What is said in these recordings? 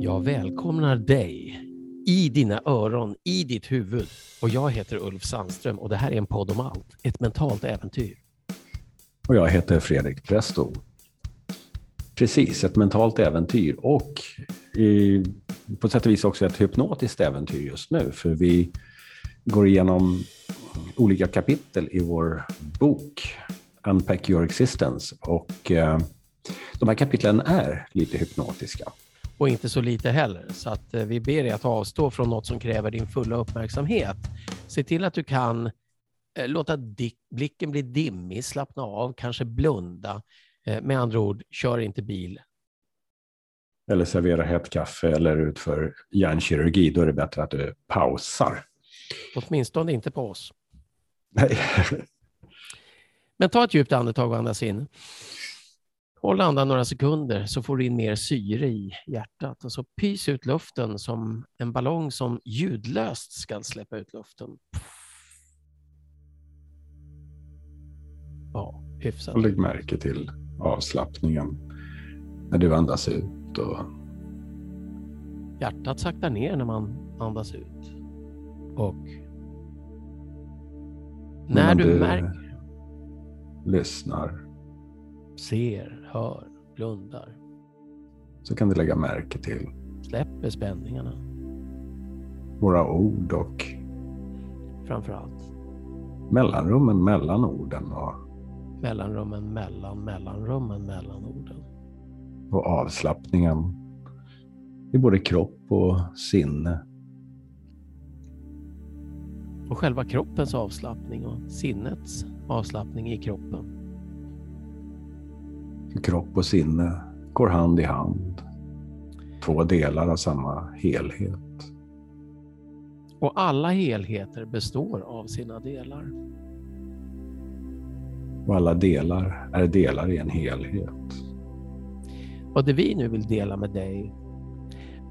Jag välkomnar dig i dina öron, i ditt huvud. Och jag heter Ulf Sandström och det här är en podd om allt, ett mentalt äventyr. Och jag heter Fredrik Presto. Precis, ett mentalt äventyr och i, på sätt och vis också ett hypnotiskt äventyr just nu. För vi går igenom olika kapitel i vår bok Unpack your existence. Och eh, de här kapitlen är lite hypnotiska. Och inte så lite heller. Så att eh, vi ber dig att avstå från något som kräver din fulla uppmärksamhet. Se till att du kan eh, låta blicken bli dimmig, slappna av, kanske blunda. Med andra ord, kör inte bil. Eller servera hett kaffe eller utför hjärnkirurgi. Då är det bättre att du pausar. Åtminstone inte på oss. Nej. Men ta ett djupt andetag och andas in. Håll andan några sekunder så får du in mer syre i hjärtat och så pys ut luften som en ballong som ljudlöst ska släppa ut luften. Ja, hyfsat. Och lägg märke till avslappningen när du andas ut. Och... Hjärtat saktar ner när man andas ut. Och när du, du märker... lyssnar. Ser, hör, blundar. Så kan du lägga märke till. Släpper spänningarna. Våra ord och... Framför allt. Mellanrummen mellan orden. Och... Mellanrummen mellan mellanrummen mellan orden. Och avslappningen i både kropp och sinne. Och själva kroppens avslappning och sinnets avslappning i kroppen. Kropp och sinne går hand i hand. Två delar av samma helhet. Och alla helheter består av sina delar. Och alla delar är delar i en helhet. Och det vi nu vill dela med dig,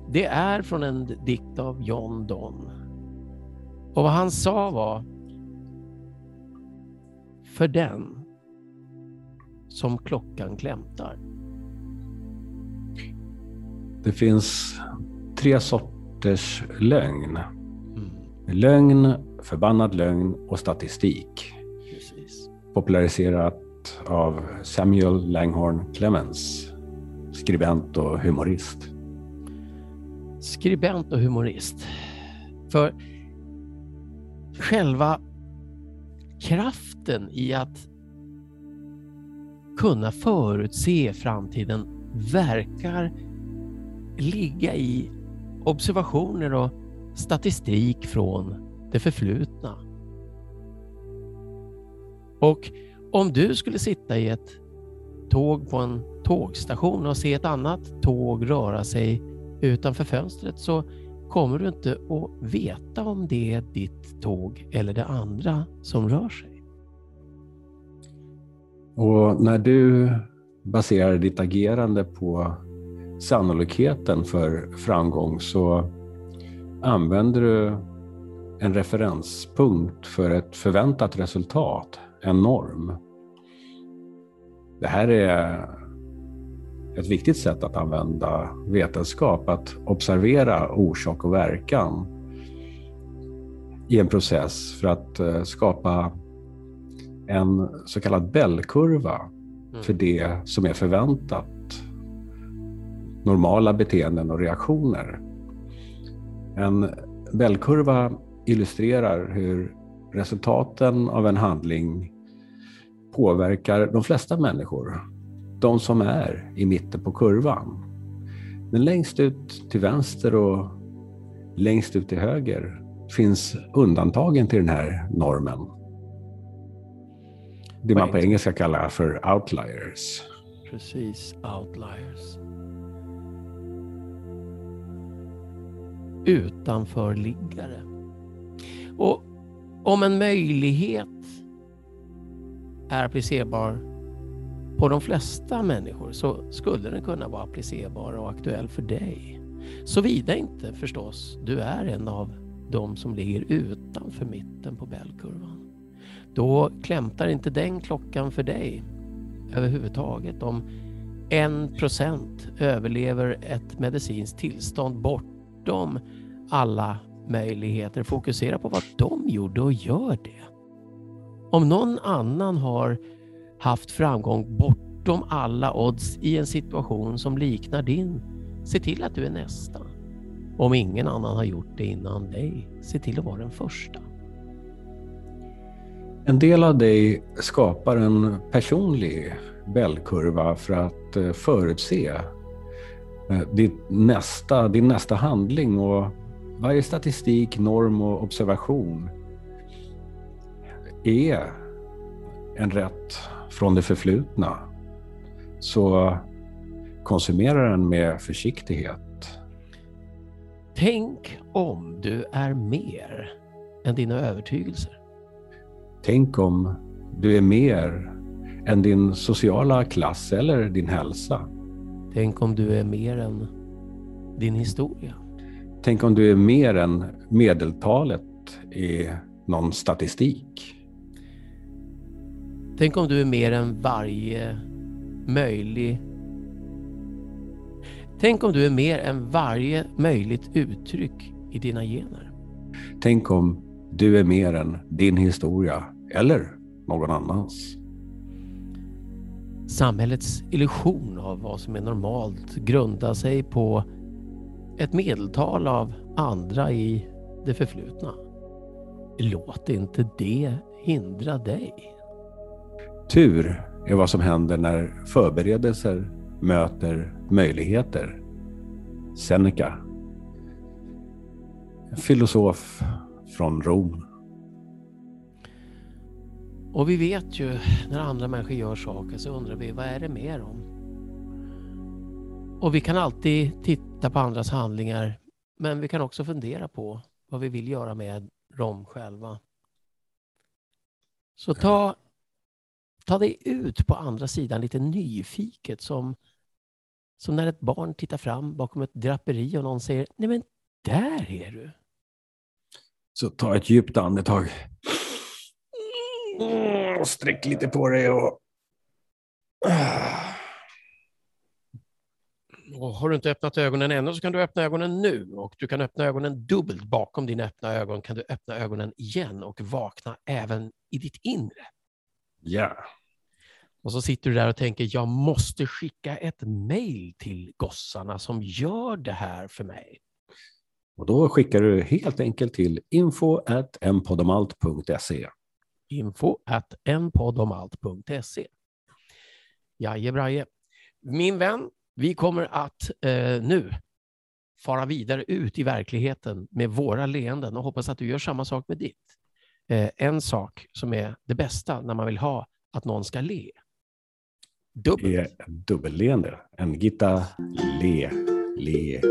det är från en dikt av John Donne. Och vad han sa var, för den som klockan klämtar. Det finns tre sorters lögn. Mm. Lögn, förbannad lögn och statistik. Precis. Populariserat av Samuel Langhorne Clemens, skribent och humorist. Skribent och humorist. För själva kraften i att kunna förutse framtiden verkar ligga i observationer och statistik från det förflutna. Och om du skulle sitta i ett tåg på en tågstation och se ett annat tåg röra sig utanför fönstret så kommer du inte att veta om det är ditt tåg eller det andra som rör sig. Och när du baserar ditt agerande på sannolikheten för framgång så använder du en referenspunkt för ett förväntat resultat, en norm. Det här är ett viktigt sätt att använda vetenskap, att observera orsak och verkan i en process för att eh, skapa en så kallad Bellkurva mm. för det som är förväntat. Normala beteenden och reaktioner. En Bellkurva illustrerar hur resultaten av en handling påverkar de flesta människor. De som är i mitten på kurvan. Men längst ut till vänster och längst ut till höger finns undantagen till den här normen det man på engelska kallar för outliers. Precis, outliers. Utanförliggare. Och om en möjlighet är applicerbar på de flesta människor så skulle den kunna vara applicerbar och aktuell för dig. Såvida inte förstås du är en av de som ligger utanför mitten på Bellkurvan. då klämtar inte den klockan för dig överhuvudtaget. Om en procent överlever ett medicinskt tillstånd bortom alla möjligheter. Fokusera på vad de gjorde och gör det. Om någon annan har haft framgång bortom alla odds i en situation som liknar din, se till att du är nästa. Om ingen annan har gjort det innan dig, se till att vara den första. En del av dig skapar en personlig bellkurva för att eh, förutse eh, din nästa, din nästa handling och varje statistik, norm och observation är en rätt från det förflutna. Så konsumera den med försiktighet. Tänk om du är mer än dina övertygelser. Tänk om du är mer än din sociala klass eller din hälsa. Tänk om du är mer än din historia. Tänk om du är mer än medeltalet i någon statistik. Tänk om du är mer än varje möjlig... Tänk om du är mer än varje möjligt uttryck i dina gener. Tänk om du är mer än din historia eller någon annans. Samhällets illusion av vad som är normalt grundar sig på ett medeltal av andra i det förflutna. Låt inte det hindra dig. Tur är vad som händer när förberedelser möter möjligheter. Seneca. En filosof från Rom. Och vi vet ju när andra människor gör saker så undrar vi vad är det med dem? Och vi kan alltid titta på andras handlingar men vi kan också fundera på vad vi vill göra med dem själva. Så ta, ta dig ut på andra sidan lite nyfiket som, som när ett barn tittar fram bakom ett draperi och någon säger Nej men där är du. Så ta ett djupt andetag. Mm, sträck lite på dig och... Och har du inte öppnat ögonen ännu så kan du öppna ögonen nu och du kan öppna ögonen dubbelt bakom dina öppna ögon kan du öppna ögonen igen och vakna även i ditt inre. Ja. Och så sitter du där och tänker, jag måste skicka ett mejl till gossarna som gör det här för mig. Och då skickar du helt enkelt till info.npodomalt.se info at enpodomalt.se. Jajebraje. Min vän, vi kommer att eh, nu fara vidare ut i verkligheten med våra leenden och hoppas att du gör samma sak med ditt. Eh, en sak som är det bästa när man vill ha att någon ska le. Dubbelt. Det är dubbelleende. En Gitta le, le.